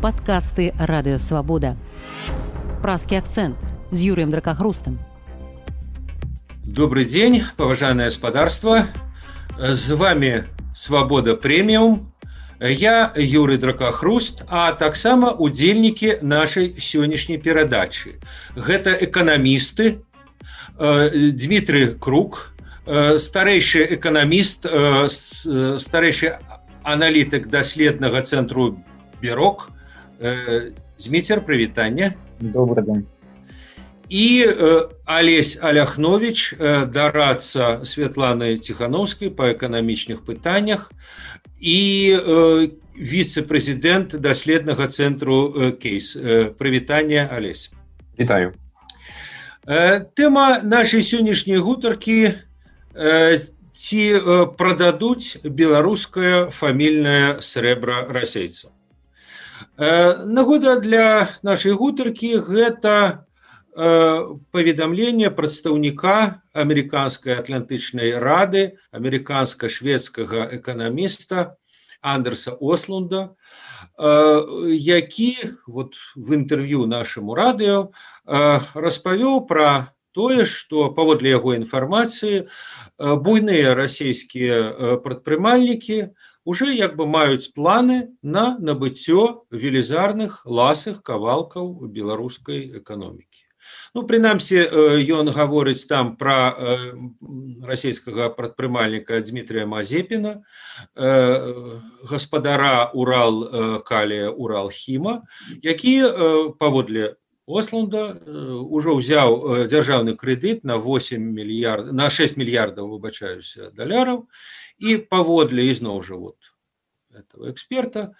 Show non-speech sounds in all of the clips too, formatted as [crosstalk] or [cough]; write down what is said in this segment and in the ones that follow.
падкасты радыёвабода. Праскі акцэнт з Юрыем дракахрустам. Добрый дзень, паважанае гаспадарства. З вами свабода прэміум. Я Юрый дракахруст, а таксама удзельнікі нашай сённяшняй перадачы. Гэта эканамісты, Дмітрый Круг, старэйшы эканаміст, старэйшы аналітык даследнага цэнтру Бярок, Зміцер прывітання добрый день. І Алесь Аляхнович дарацца Святланы Ціхановскай па эканамічных пытаннях і віцэ-прэзідэнт даследнага цэнтру кейс. Прывітання Алесь Вітаю Тэма нашай сённяшняй гутаркі ці прададуць беларускае фамільнае срэбра расейца Нагода для нашай гутаркі гэта паведамленне прадстаўніка амерыканскай атлантычнай рады амерыканска-шведскага эканаміста Андерса Ослунда, які вот в інтэрв'ю нашаму радыё распавёў пра тое, што паводле яго інфармацыі буйныя расійскія прадпрымальнікі, уже як бы маюць планы на набыццё велізарных ласых кавалкаў беларускай эканомікі. Ну, прынамсі ён гаворыць там пра расійскага прадпрымальніка Дмітрия Мазепіна, гаспадара Урал калія Уралхіма, які паводле Осланда ўжо ўзяў дзяржаўны крэдыт на 8 мільярд на 6 мільярдаў выбачаюся даляраў і паводле ізноў жа вот этого эксперта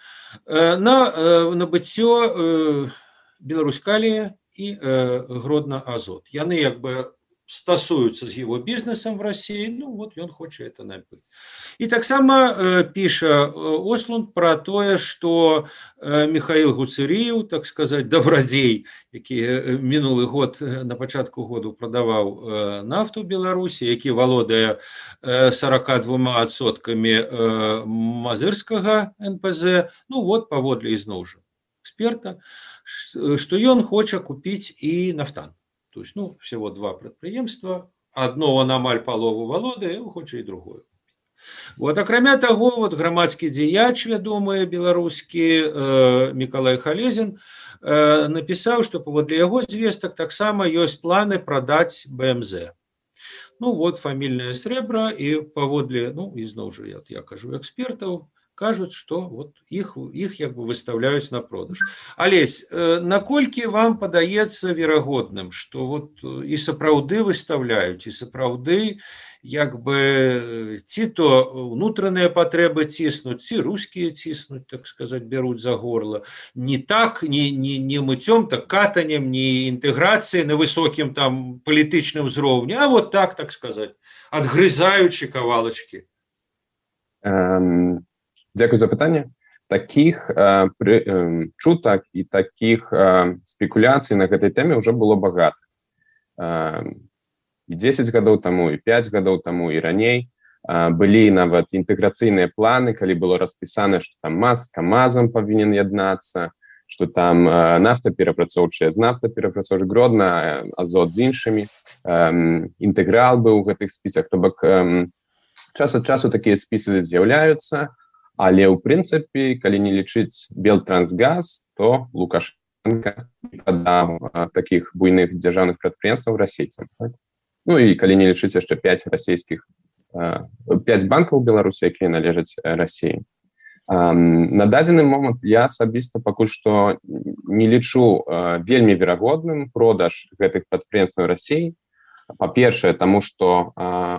на набыццё беларускалія і гродна азот яны як бы стасуюцца з его бізнесам в России ну вот ён хоча это набыць і таксама піша ослунд про тое что михаил гуцыріў так сказать добрадзей які мінулы год на пачатку году прадаваў нафту беларусі які валодае 42 адсоткамі мазырскага нпз ну вот паводле ізноў жа эксперта что ён хоча купіць і нафтан То есть, ну, всего два прадпрыемства одно он амаль палову валодае хоча і другое. Вот. Акрамя таго вот грамадскі дзеяч вядомы беларускі э, Миколай халезин э, напісаў что паводле яго звестак таксама ёсць планы прадаць бмз. Ну вот фамільная срэбра і паводле ну ізноў жа я, я кажу экспертаў кажуць что вот іх іх як бы выставляюць на продаж. Алесь наколькі вам падаецца верагодным что вот і сапраўды выставляюць і сапраўды як бы ці то унутраныя патрэбы ціснуць ці рускія ціснуць так сказать бяруць за горло не так не не не мыцём так катанем не інтэграцыі на высокім там палітычным узроўні а вот так так сказать адгрызаючы кавалачки. Um Дзякуй за пытанне таких э, пры, э, чутак і таких э, спекуляцый на гэтай тэме ўжо было багата э, 10 гадоў таму і 5 гадоў таму і раней э, былі нават інтэграцыйныя планы калі было распісана што там маз камазам павінен яднацца что там э, нафтаперапрацоўчая з нафтаперапрацоўча гродна э, азот з іншымі э, інтэграл быў у гэтых спісах. То бок э, час ад часу такія спісы з'яўляюцца але ў прынцыпе калі не лічыць белтрансгаз то лукашенко таких буйных дзяржаўных прадпрыемстваў расейцам так? ну і калі не лічыць яшчэ 5 расійскіх 5 банкаў беларусі якія належаць рассіі на дадзены момант я асабіста пакуль што не лічу вельмі верагодным продаж гэтых прадпрыемстваў рассіі па-першае таму што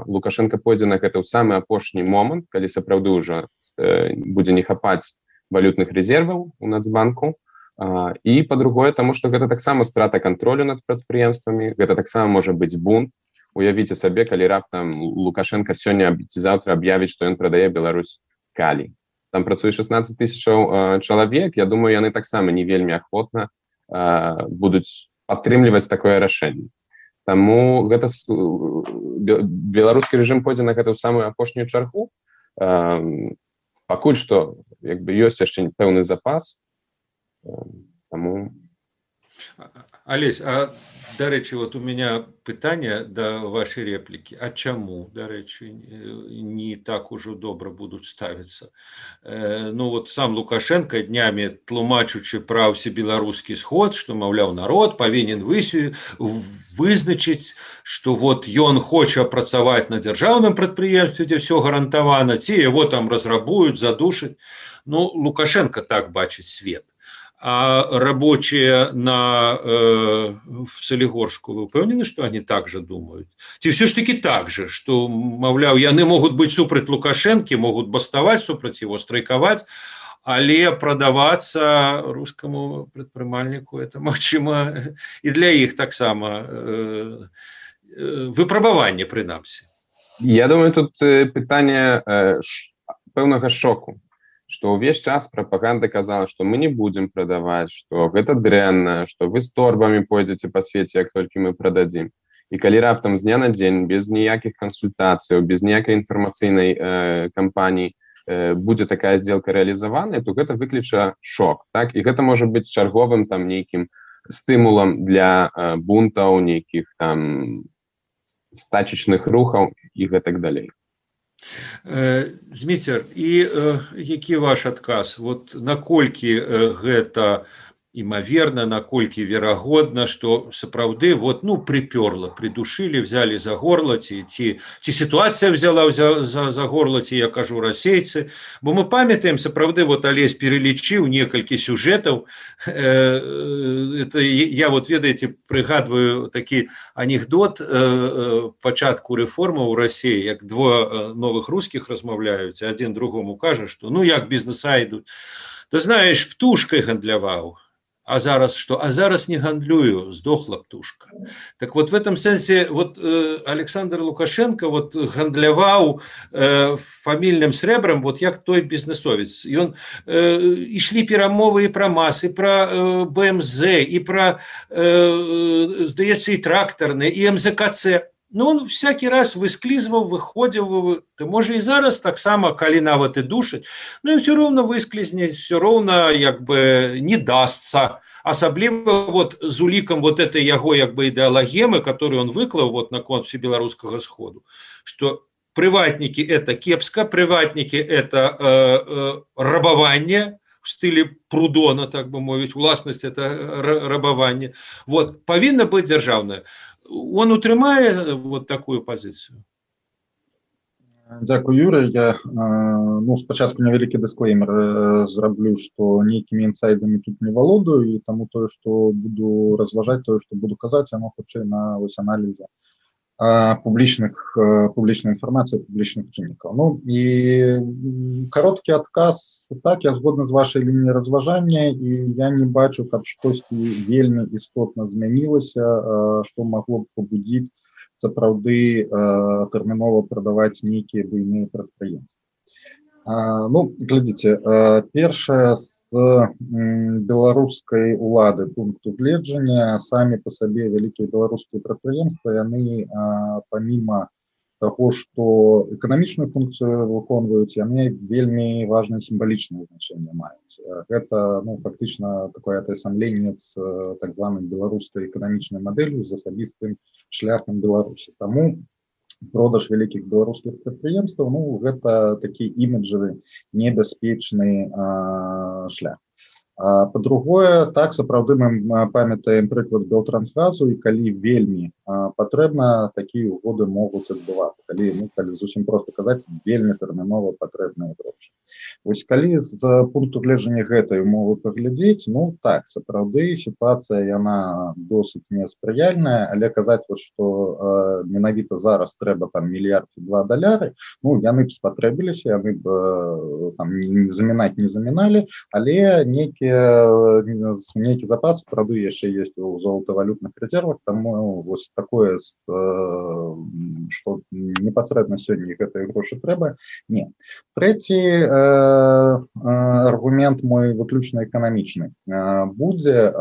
лукашенко пойдзе на гэта ў самы апошні момант калі сапраўды ўжо будзе не хапаць валютных резерваў у нацбанку. І па-другое таму што гэта таксама страта кантролю над прадпрыемствамі гэта таксама можа быць бунт. Уявіце сабе калі раптам лукашенко сёння ці заўтра аб'явіць што ён прадае Беларусь калі. Там працуе 16 тысячаў чалавек. Я думаю яны таксама не вельмі ахвотна будуць падтрымліваць такое рашэнне. Таму гэта беларускі рэжым пойдзе на гэтую самую апошнюю чаргу пакуль што як бы ёсць яшчэ пэўны запас тому Олесь, а дарэчы вот у меня пытанне да вашей реплікі А чаму дарэчы не так ужо добра будуць ставіцца э, Ну вот сам лукашенко днямі тлумачучы пра ўсе беларускі сход што маўляў народ павінен высве вызначыць что вот ён хоча працаваць на дзяржаўным прадпрыемстве дзе все гарантавана ці его там разрабуюць задушаць. Ну лукашенко так бачыць свет а рабочие на э, в Солигорску вы упэўнены что они также думают? Ці все ж таки так же что маўляў яны могут быть супраць лукашэнкі могут баставаць супраць его страйкаваць але продаваться русскому предпрымальніку это [laughs] магчыма і для іх таксама э, э, выпрабаванне прынамсі Я думаю тут пытанне э, пэўнага шоку что увесь час пропаганда казала что мы не будем продавать что гэта дрэнна что вы с торбами пойдете по свете як только мы продадим. И калі раптам з дня на день без ніякіх консультацыяў без ніякай інфармацыйнай э, кампаній э, будзе такая сделка реалізаваная то гэта выключа шок так? І гэта может быть чарговым там нейкім стымулам для э, бунтаў нейкіх там стачечных рухаў і гэтак далей зміцер і які ваш адказ? Вот наколькі гэта імаверна наколькі верагодна что сапраўды вот ну припёрла придушили взяли за горло ці ці ці ситуація взяла за, за, за горло ці я кажу расейцы. Бо мы памятаем сапраўды вот алесь перелічыў некалькі сюжэтаў. Э, это я вот ведаеце прыгадваю такі анекдот э, пачатку рэформа ў рассіі як два новых русских размаўляюць один другому кажа что ну як бізнеса ідуць? Ты знаешь птушкой гандляваў а зараз что? А зараз не гандлюю сдохла птушка. Так вот в этом сэнсе вот э, александр лукашенко вот гандляваў э, фамільным срэбрам вот як той бізнесовец. Ён э, ішлі перамовы і пра масы про э, бмз і про э, здаецца і трактарны і мзкц Ну, он всякий раз высклізваў выходзіў ты можа і зараз таксама калі нават і душаць Ну і все роўна высклізнець все роўна як бы не дастся. Асабліва вот з улікам вот этой яго як бы ідэалагемы которую он выклаў вот на конце беларускага сходу что прыватнікі это кепска прыватнікі это э, э, рабаванне в стылі прудона так бы мовіць уласнасць это рабаванне. Вот павінна быць дзяржаўная он утрымае вот такую пазіцыю Дякую Юра я ну спачатку невялікі дысклеймер зраблю что нейкімі інсайдамі тут не валодаю і таму тое что буду разважаць тое что буду казаць оно хутчэй на вось аналізе публічных публічнай інфармацыі публічных чыннікаў Ну і кароткі адказ так я згодна з вашай лініі разважання і я не бачу каб штосьці вельмі істотна змянілася што магло б пабудзіць сапраўды тэрмінова прадаваць нейкія буйныя прадпрыемствы ну глядзіце першае з беларускай улады пункту гледжання самі по сабе вялікія беларускія прадпрыемства яны помимо того что эканамічную функцыю выконваюць яны вельмі важное сімвалічнае значение маюць гэта ну фактычна такое атасамленне з так званым беларускай эканамічнай мадэлью з асабістым шляхам беларусі тому продаж вялікіх беларускіх прадпрыемстваў ну гэта такі іміджавы небяспечны шлях по-другое так сапраўды мы памятаем прыклад белтрансгазу і калі вельмі патрэбна такія угоды могуць адбывацца. Калі ну, калі зусім просто казаць вельмі тэрмінова патрэбныя грошы. Вось калі з пункту гледжання гэтай умовы паглядзець ну так сапраўды сітуацыя яна досыць неспрыяльная але казаць вот что менавіта зараз трэба там мільярд два даляры ну яны б спатрэбіліся яны б там замінаць не заміналі але некі нейкія нейкі запас прады яшчэ есть у золотавалютных резервах таму вось такое что непасрэдна сёння гэтыя грошы трэба не трэці аргумент мой выключна эканамічны будзе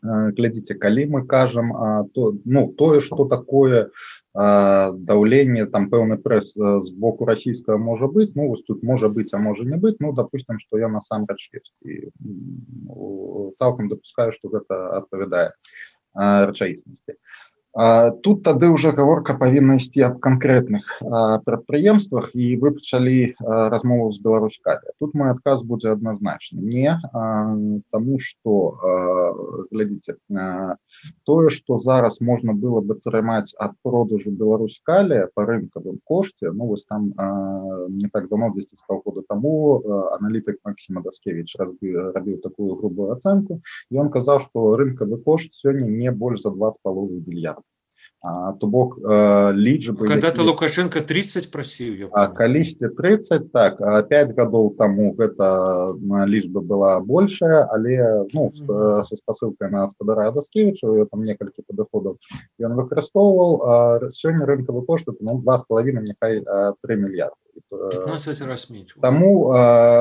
глядзіце калі мы кажам то ну тое что такое даўленне там пэўны прэс з боку расійскага можа быць ну вось тут можа быць а можа не быць. Ну допустим што я насамрэч ёсць і цалкам дапускаю што гэта адпавядае рэчаіснасці тут тады ўжо гаворка павінна ісці аб канкрэтных прадпрыемствах і вы пачалі размову з беларускай тут мой адказ будзе адназначны. Не таму што глядзіце тое што зараз можна было бы атрымаць ад продажу беларускалі па рынкавым кошце ну вось там не так давно 10 года таму аналітык Масіма даскевич рабіў такую грубую ацэнку. Ён казаў што рынкавы кошт сёння не больш за два з паловы мільярда то бок лічбы когда-то лукашенко 30 прасіў калісьці 30 так 5 гадоў таму гэта лічба была большая але ну со спасылкай на гаспадара даскевича там некалькі падыходаў ён выкарыстоўваў сёння рынкавы кошт ну, два з палавіна няхай 3 мільярды Таму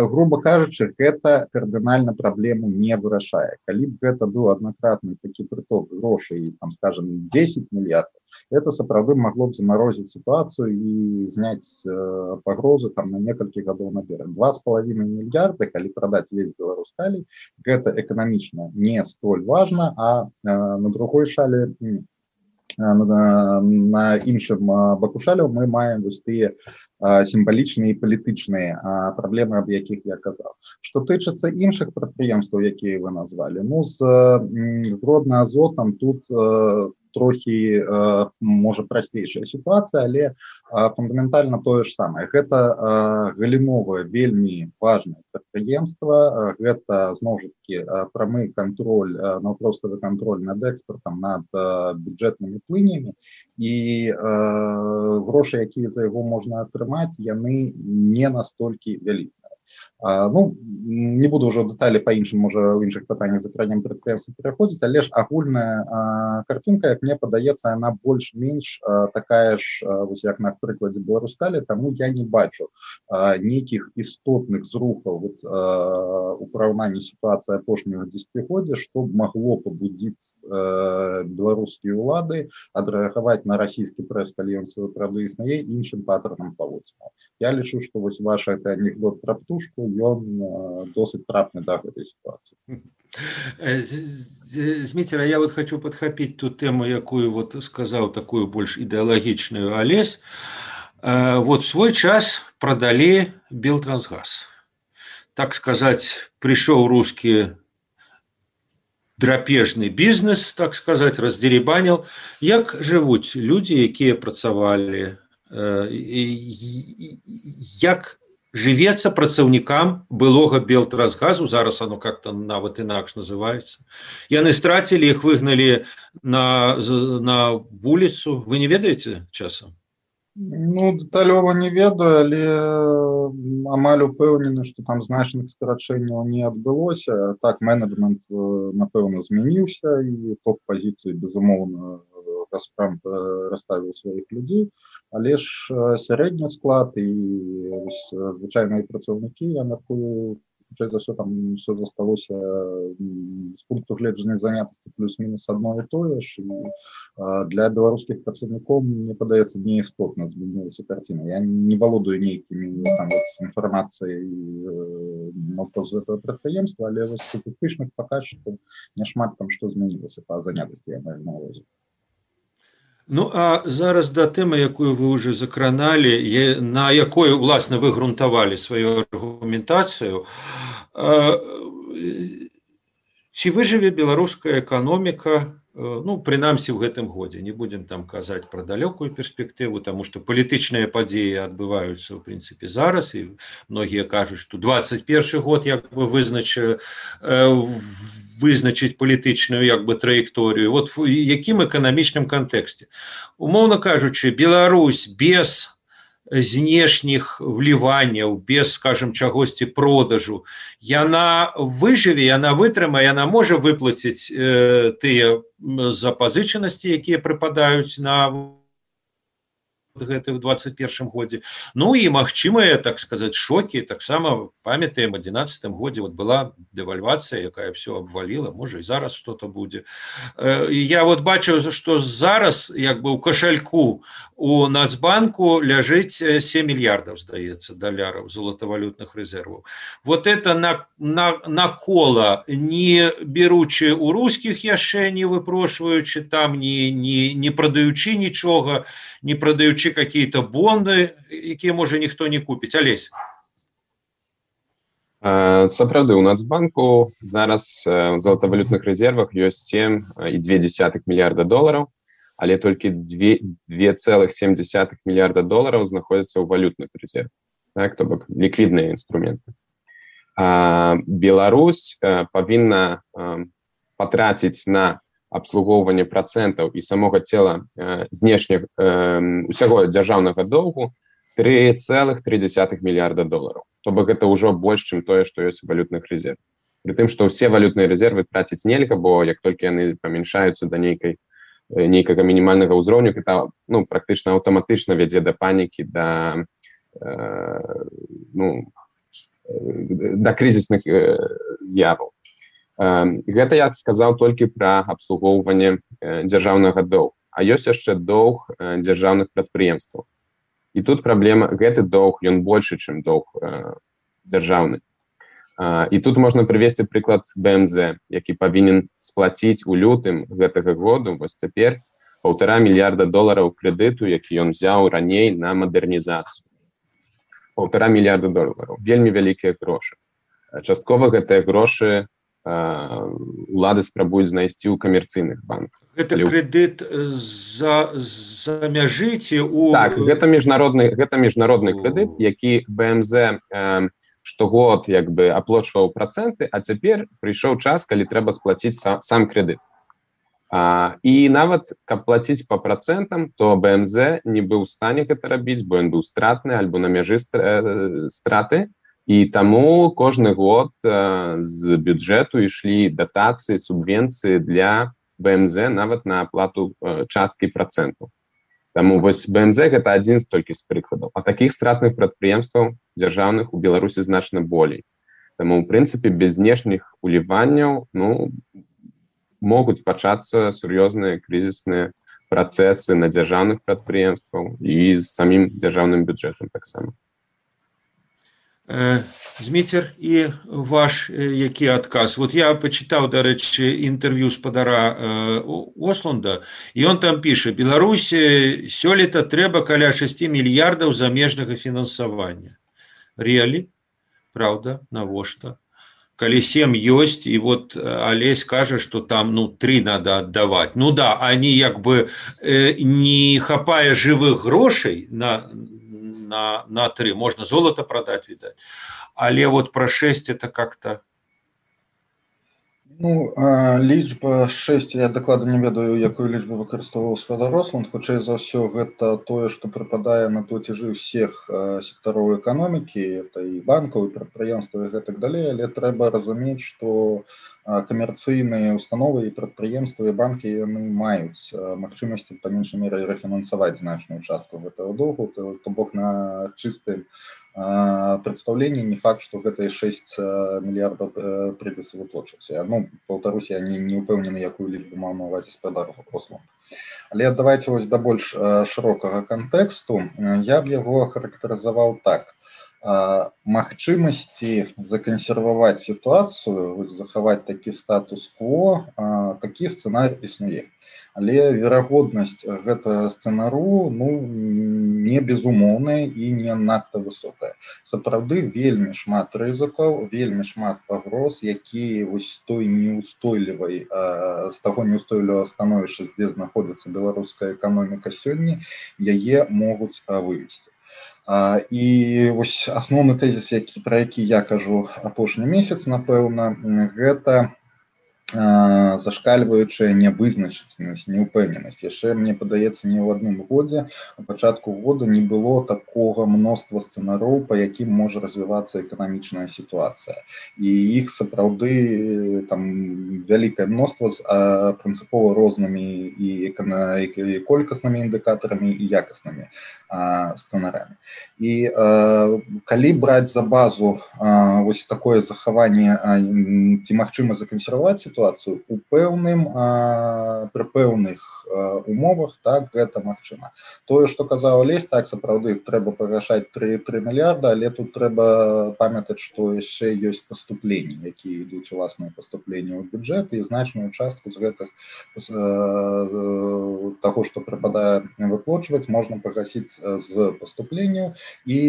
грубо кажучы гэта кардынальна праблему не вырашае калі б гэта быў аднакратны такі прыток грошай там скажем 10 мільярдов это сапраўды магло б замарозіць сітуацыю і зняць пагрозы там на некалькі гадоў наперад два з палавіны мільярда калі прадаць весь беларускалі гэта эканамічна не столь важна а на другой шале на, на іншым бакушаляў мы маем вось тыя сімвалічныя і палітычныя праблемы аб якіх я казаў. Што тычыцца іншых прадпрыемстваў якія вы назвалі ну з родна азотам тут трохі можа прасцейшая сітуацыя але фундаментальна тое ж самае. Гэта галіновае вельмі важное прадпрыемства. Гэта зноў жа таки прамы контроль наўпроставы контроль над экспортам над бюджэтнымі плынямі. І грошы якія за яго можна атрымаць яны не настолькі вялізныя ну не буду уже дэталі по іншым можа ў іншых пытаннях закранем прадпрыемства пераходзіць але ж агульная картинка як мне падаецца она больш-менш такая ж вось як на прыкладзе беларускалі таму я не бачу нейкіх істотных зрухаў вот, у параўнанні сітуацыі апошняга десятгоддзя што магло пабудзіць беларускія ўлады адрэагаваць на расійскі прэс калі ён свой правды існае іншым паттернам паводзіна я лічу што вось ваша это анекдот пра птушку ён досыць трапны да гэтай сітуацыі зміцера я вот хочу подхапіць ту тэму якую вот сказаў такую больш ідэалагічную алесь вот свой час продалі белтрансгаз. Так сказать прыйшоў рускі драпежны бізнес так сказать раздзеребанил як жывуць людзі якія працавалі? Як жывецца працаўнікам былога белтрасгазу зараз оно как-то нават інакш называется яны страцілі іх выгналі на на вуліцу. Вы не ведаеце часам? Ну дэталёва не ведаю але амаль упэўнены что там значных скарачэнняў не адбылося. Так менеджмент напэўна змяніўся і топ пазіцыі безумоўна газпром расставіў сваіх людзей але ж сярэдні склад і звычайныя працаўнікі я мяркую за все там все засталося з пункту гледжання занятасці плюс-мінус адно і тое ж і для беларускіх працаўнікоў мне падаецца не істотна змянілася карціна я не валодаю нейкімі інфармацыяй з этого прадпрыемства але вось тычных паказчыкаў няшмат там што змянілася па занятасці я маю на ўвазе Ну а зараз да тэмы, якую вы ўжо закраналі, на якой уласна вы грунтавалі сваю аргументацыю. Ці выжыве беларуская эканоміка, ну прынамсі ў гэтым годзе. Не будзем там казаць пра далёкую перспектыву, таму што палітычныя падзеі адбываюцца ў прынцыпе зараз і многія кажуць, што 21 год як бы вызнач вызначыць палітычную як бы траекторыю. Вот якім эканамічным кантэксце. Умоўна кажучы Беларусь без знешніх вліванняў без скажем чагосьці продажу. Яна выжыве яна вытрымае яна можа выплаціць э, тыя запазычанасці якія прыпадаюць на гэты в 21 годзе Ну і магчымыя так сказать шокі таксама памятаем 11 годзе вот была дэвальвацыя якая все обвалила. Можа і зараз что-то будзе я вот бачу что зараз як бы у кошельку у нацбанку ляжыць 7 мільярдаў здаецца даляраў золотовалютных резерваў вот это на на, на кола не беручы у русских яшчэ не выпрошваючы там не не не прадаючы нічога не прадаючы какие-то бонды якія можа ніхто не купіць алесь сапраўды у нацбанку зараз у золотовалютных резервах ёсць 7 і две десятых мільярда долараў але толькі 2,7 мільярда долараў знаходзяцца ў валютных резерв так то бок ліквідныя інструменты Беларусь павінна патраціць на абслугоўванне процентаў і самога цела знешніх усяго дзяржаўнага доўгу 3,3 мільярда долараў то бок гэта ўжо больш чым тое што ёсць у валютных резерв при тым што ўсе валютныя резервы траціць нельга бо як толькі яны памяншаюцца да нейкай нейкага мінімальнага ўзроўню это ну практычна аўтаматычна вядзе да панікі да э, ну да крызісных э, з'яваў э, гэта як сказаў толькі пра абслугоўванне дзяржаўнага доў а ёсць яшчэ доўг дзяржаўных прадпрыемстваў. І тут праблема гэты доўг ён больше чым доўг дзяржаўны. І тут можна прывесці прыклад бмз які павінен сплаціць у лютым гэтага году вось цяпер полтора мільярда долараў крэдыту які ён взяў раней на мадэрнізацыю. Полтора мільярда долараў. Вельмі вялікія грошы. Часткова гэтыя грошы улады спрабуюць знайсці ў камерцыйных банках. Это кредит за за мяжыце у так, гэта міжнародны гэта міжнародны крэдыт які бмз э, штогод як бы аплочваў працэнты а цяпер прыйшоў час калі трэба сплаціць сам, сам крэдыт. А, і нават каб плаціць по процентам то бмз не быў стане гэта рабіць бо ён быў стратны альбо на мяжы страты і таму кожны год а, з бюджэту ішлі датацыі субвенцыі для бмз нават на аплату часткі проценту Таму вось бмз гэта адзін столькі з прыкладаў. А таких стратных прадпрыемстваў дзяржаўных у беларусі значна болей. Таму у прынцыпе без знешніх уліванняў ну могуць пачацца сур'ёзныя крызісныя працэсы на дзяржаўных прадпрыемстваў і з самім дзяржаўным бюджэтам таксама зміцер і ваш які адказ. Вот я пачытаў дарэчы інтэрв'ю спадара осланда і он там піша беларусі сёлета трэба каля 6 мільярдаў замежнага фінансавання реалі? Правда навошта? Калі сем ёсць і вот алесь кажа что там ну три надо аддаваць. Ну да они як бы не хапае жывых грошай на на на три. Можна золото продать відаць але вот про 6 это как-то Ну, лічба 6 я даклада не ведаю якую лічбу выкарыстоўваў спадарослан хутчэй за ўсё гэта тое што прыпадае на плацежы ўсіх сектароў эканомікі это і банкаў і прадпрыемства і гэтак далей але трэба разумець што камерцыйныя установы і прадпрыемствы і банкі яны маюць магчымасці па меншай меры рэфінансаваць значную частку гэтага доўгу то бок на чыстым представление не факт что гэтые 6 мільярдаў прыдется выплачваць ну полтарусь я не, не упэўнены якую лічбу маў на увазе спадару послу але давайте вось да больш шырокага кантэксту я б яго характарызаваў так магчымасці закансерваваць сітуацыю захаваць такі статус-кво такі сцэнарь існуе. Але верагоднасць гэтага сцэнару ну не безумоўная і не надта высокая. Сапраўды вельмі шмат рызыкаў вельмі шмат пагроз якія вось той неустойлівай з таго неустойлівага становішча дзе знаходзіцца беларуская эканоміка сёння яе могуць вывесці і вось асноўны тэзіс які пра які я кажу апошні месяц напэўна гэта зашкальваючая нявызначанасць неўпэўненасць яшчэ мне падаецца не ў адным годзе у пачатку года не было такога мноства сцэнароў па якім можа развівацца эканамічная сітуацыя. І іх сапраўды там вялікае мноства з прынцыпова рознымі і эканайкай колькаснымі індыкатарамі і якаснымі сцэнарямі і калі браць за базу вось такое захаванне ці магчыма закансерваваць сітуацыю у пэўным пры пэўных умовах так гэта магчыма тое что казаў лезь так сапраўды трэба павяшаць 33 мільярда але тут трэба памятаць что яшчэ ёсць поступленні якія ідуць уласныя поступленні ў бюджэт і значную частку з гэтых того что прыпадае выплочваць можна пагасіць з поступленняў і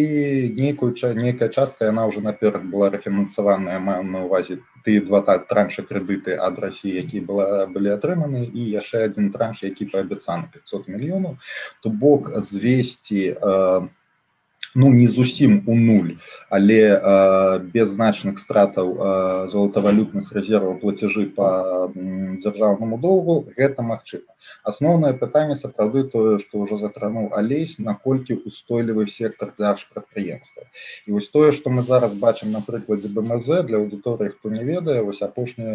нейкую нейкая частка яна уже наперад была рэфінансаваная маю на увазе тыя два так траншы крэдыты ад рассіі які была былі атрыманы і яшчэ адзін транш які паабяцаны 500 мільёнаў то бок звесці э, ну не зусім у нуль але э, без значных стратаў э, золотавалютных рэзерваў плацяжы по дзяржаўнаму доўгу гэта магчыма асноўнае пытанне сапраўды тое што ўжо затрануў алесь наколькі устойлівы сектор дзярж прадпрыемства і вось тое што мы зараз бачым на прыкладзе бмз для аўдыторыі хто не ведае вось апошні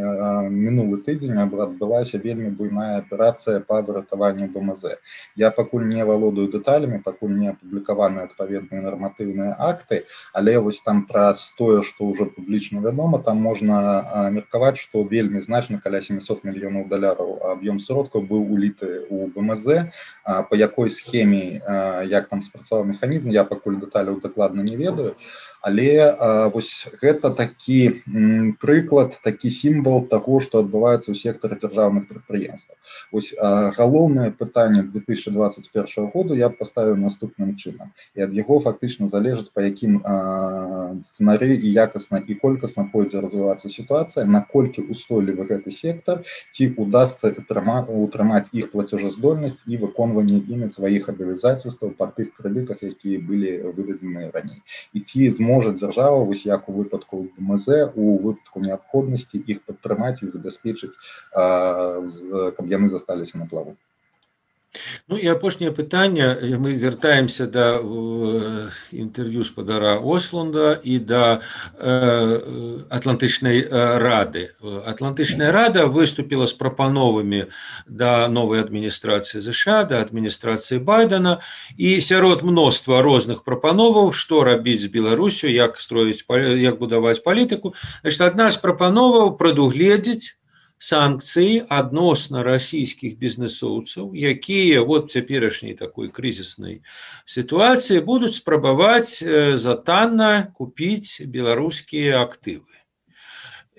мінулы тыдзень адбылася вельмі буйная аперацыя па выратаванню бмз. Я пакуль не валодаю дэталямі пакуль не апублікаваны адпаведныя нарматыўныя акты але вось там праз тое што ўжо публічна вядома там можна меркаваць што вельмі значна каля 700 мільёнаў даляраў аб'ём сродкаў быў уліт разбіты у БМЗ по якой схеме як там спрацаваў механізм я пакуль дэталяў дакладна не ведаю але вось гэта такі прыклад такі сімвал таго што адбываецца ў сектары дзяржаўных прадпрыемстваў. Ось галоўнае пытанне 2021 году я поставіў наступным чынам. І ад яго фактычна залежыць па якім сцэнары і якасна і колькасна пойдзе развівацца сітуацыя наколькі устойлівы гэты сектор ці удастся утрымаць іх плацежаздольнасць і выконванне імі сваіх абілізацыйстваў па тых крэдытах якія былі выдадзеныя раней. І ці зможа дзяржава вось як у выпадку мз у выпадку неабходнасці іх падтрымаць і забяспечыць каб яны засталіся на плаву Ну і апошняе пытанне мы вяртаемся да інтэрв'ю спадара Осланда і да атлантычнай рады. Атлантычная рада выступіла з прапановамі да новай адміністрацыі ЗША да адміністрацыі байдена і сярод мноства розных прапановаў, што рабіць з Беларусю, як строіць як будаваць палітыку. адна з прапановаў прадугледзець санкцыі адносна расійскіх бізнесоўцаў якія вот цяперашняй такой крызіснай сітуацыі будуць спрабаваць за танна купіць беларускія актывы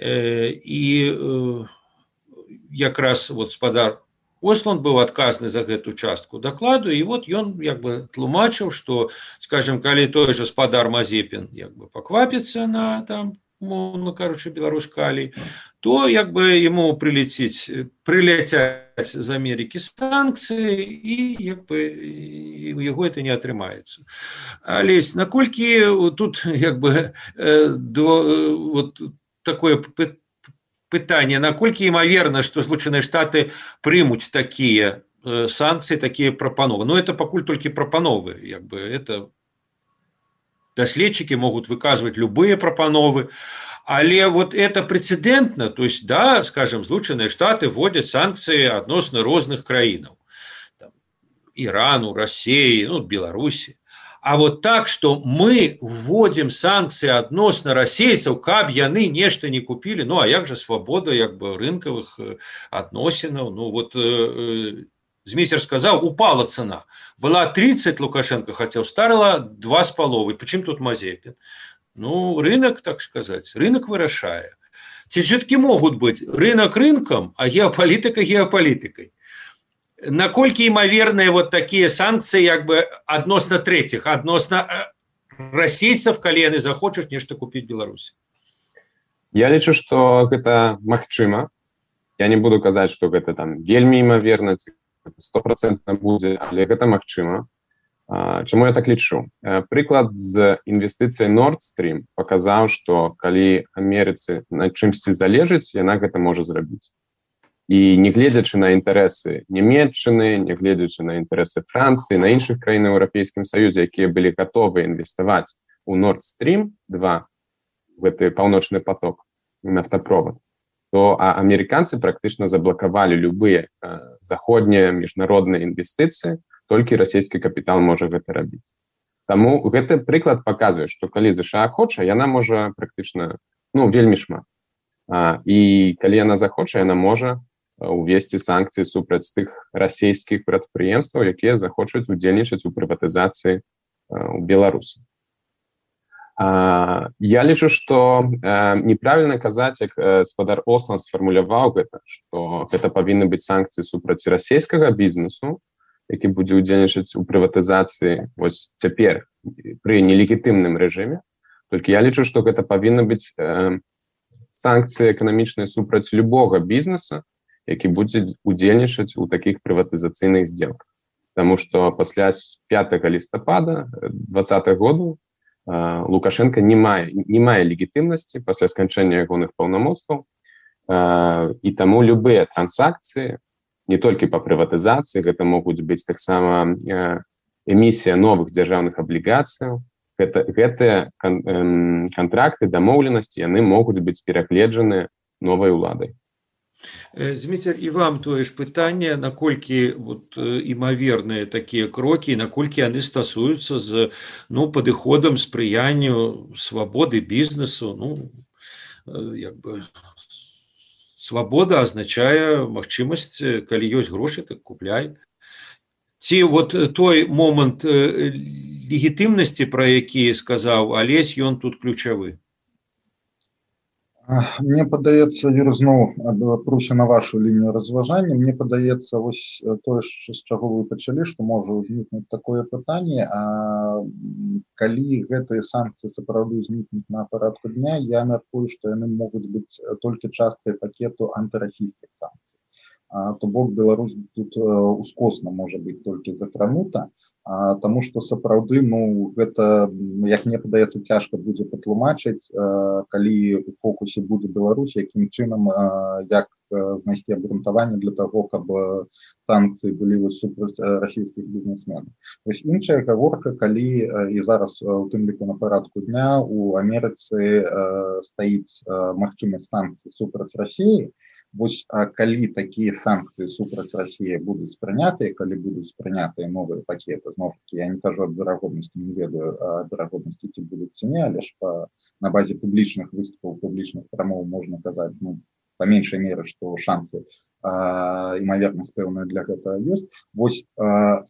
і якраз вот спадар Осланд быў адказны за гэту частку дакладу і вот ён як бы тлумачыў што скажем калі той же спадар мазепін як бы паквапіцца на там умоўно кажучы беларусь калій то як бы ему прилетіць прыляцяць з Амерыкі станцыі і як бы у яго это не атрымаецца алесь наколькі тут як бы до вот такое пытанне наколькі імаверна што злучаныя штаты прымуць такія санкцыі такія прапановы но это пакуль толькі прапановы як бы это даследчики могут выказывать любые пропановы. Але вот это прецедентно. То есть да скажем злучанные штаты вводят санкции относно розных краінаў ирану россии ну беларуси. А вот так что мы вводим санкции относно расейцаў каб яны нешта не купили ну а як же свобода як бы рынкавых адносінаў ну вот змейцер сказал упала цена. Была 30 лукашенко хотел старила два с половой. Почему тут мазепин? Ну рынок так сказать рынок вырашае ці все-таки могут быть рынок рынком а геополитика геополитикой. Наколькі імаверныя вот такие санкции як бы адносна третьих адносна расейцев калі яны захочуць нешта купить беларусь я лічу что гэта магчыма я не буду казаць что гэта там вельмі імаверна стопроцентна будзе але гэта магчыма Чаму я так лічу прыклад з інвестыцыяй нордстрим паказаў што калі Амерыцы на чымсьці залежыць яна гэта можа зрабіць і не гледзячы на інтарэсы нямметчыны нягледзячы на інтарэсы Францыі на іншых краін еўрапейскім саюзе якія былі гатовы інвеставаць у нордстрим 2 гэты паўночны поток нафтапровод то амерыканцы практычна заблакавалі любыя заходнія міжнародныя інвестыцыі толькі расійскі капітал можа гэта рабіць. Таму гэты прыклад паказвае што калі ЗША хоча яна можа практычна ну вельмі шмат. А, і калі яна захоча яна можа увесці санкцыі супраць тых расійскіх прадпрыемстваў якія захочуць удзельнічаць у прыватызацыі у беларусі я лічу што неправільна казаць як спадар ослан сфармуляваў гэта што гэта павінны быць санкцыі супраць расійскага бізнесу які будзе удзельнічаць у прыватызацыі вось цяпер пры нелегітымным рэжыме. Толькі я лічу што гэта павінна быць санкцыі эканамічныя супраць любога бізнеса які будзе удзельнічаць у таких прыватызацыйных сделках Таму что пасля 5 лістапада двадцатых году лукашенко не мае не мае легітымнасці пасля сканчэння ягоных паўнамоцтваў і таму любыя трансакцыі не толькі по прыватызацыі гэта могуць быць таксама эмісія новых дзяржаўных аблігацыяў гэта гэтыя контракты дамоўленасці яны могуць быць перагледжаны новай уладай Зміцер і вам тое ж пытанне наколькі вот, імаверныя такія крокі наколькі яны стасуюцца з ну падыходам спрыянню свабоды бізнесу ну як бы свабода азначае магчымасць калі ёсць грошы так купляй. Ці вот той момант легітымнасці пра які сказаў алесь ён тут ключавы Мне падаецца юр зноў пруся на вашу лінію разважання мне падаецца вось тое з чаго вы пачалі што можа ўзнікнуць такое пытанне А калі гэтыя санкцыі сапраўды знікнуць на парадку дня я мяркую што яны могуць быць толькі часткай пакету антырасійскіх санкцый. То бок Беларусь тут ускосна можа быць толькі закранута Таму што сапраўды ну гэта як мне падаецца цяжка будзе патлумачыць калі у фокусе будзе Беларусь якім чынам як знайсці абгрунтаванне для того каб санкцыі былі супраць расійскіх бізнесменаў. Іншая гаворка калі і зараз у тым ліку на парадку дня у Амерыцы стаіць магчымасць санкцый супраць рассіі Вось калі такія санкцыі супраць Росіі будуць прынятыя калі будуць прынятыя новыя пакеты зноўкі я не кажу аб верагоднасці не ведаю верагоднасці ці будуць ці не але ж па на базе публічных выступаў публічных прамоў можна казаць ну па меншай меры што шансы імавернасць пэўная для гэтага ёсць вось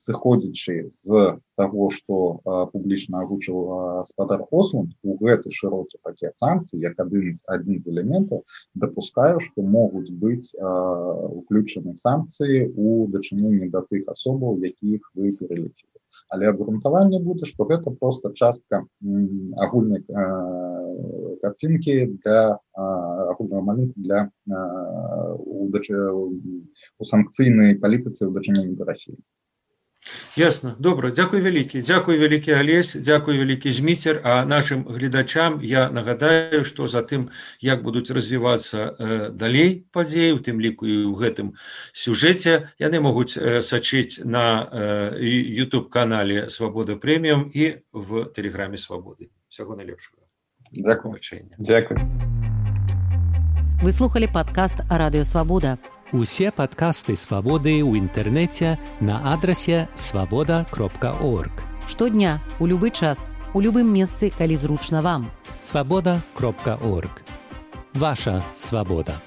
сыходзячы з таго што публічна агучыў спадар осланд у гэты шырокі пакет санкцый як адын адзін з элементаў дапускаю што могуць быць уключаны санкцыі у дачыненні да тых асобаў якіх вы пералічылі але абгрунтаванне будзе што гэта просто частка агульнай картинкі для агульного малюнку для у санкцыйнай палітыцы ў дачыненні да Росіі Ясна добра дзякуй вялікі дзякуй вялікі алесь дзякуй вялікі зміцер а нашим гледачам я нагадаю что затым як будуць развівацца далей падзеі у тым ліку і ў гэтым сюжэце яны могуць сачыць на youtube канале свабода прэміум і в тэлеграме свабоды всяго найлепшага дзякуй вы слухали подкаст радыёвабода Усе падкасты свабоды ў інтэрнэце на адрасе свабода кропка орг. Штодня у любы час у любым месцы, калі зручна вам. Свабода кропка орг. Ваша свабода.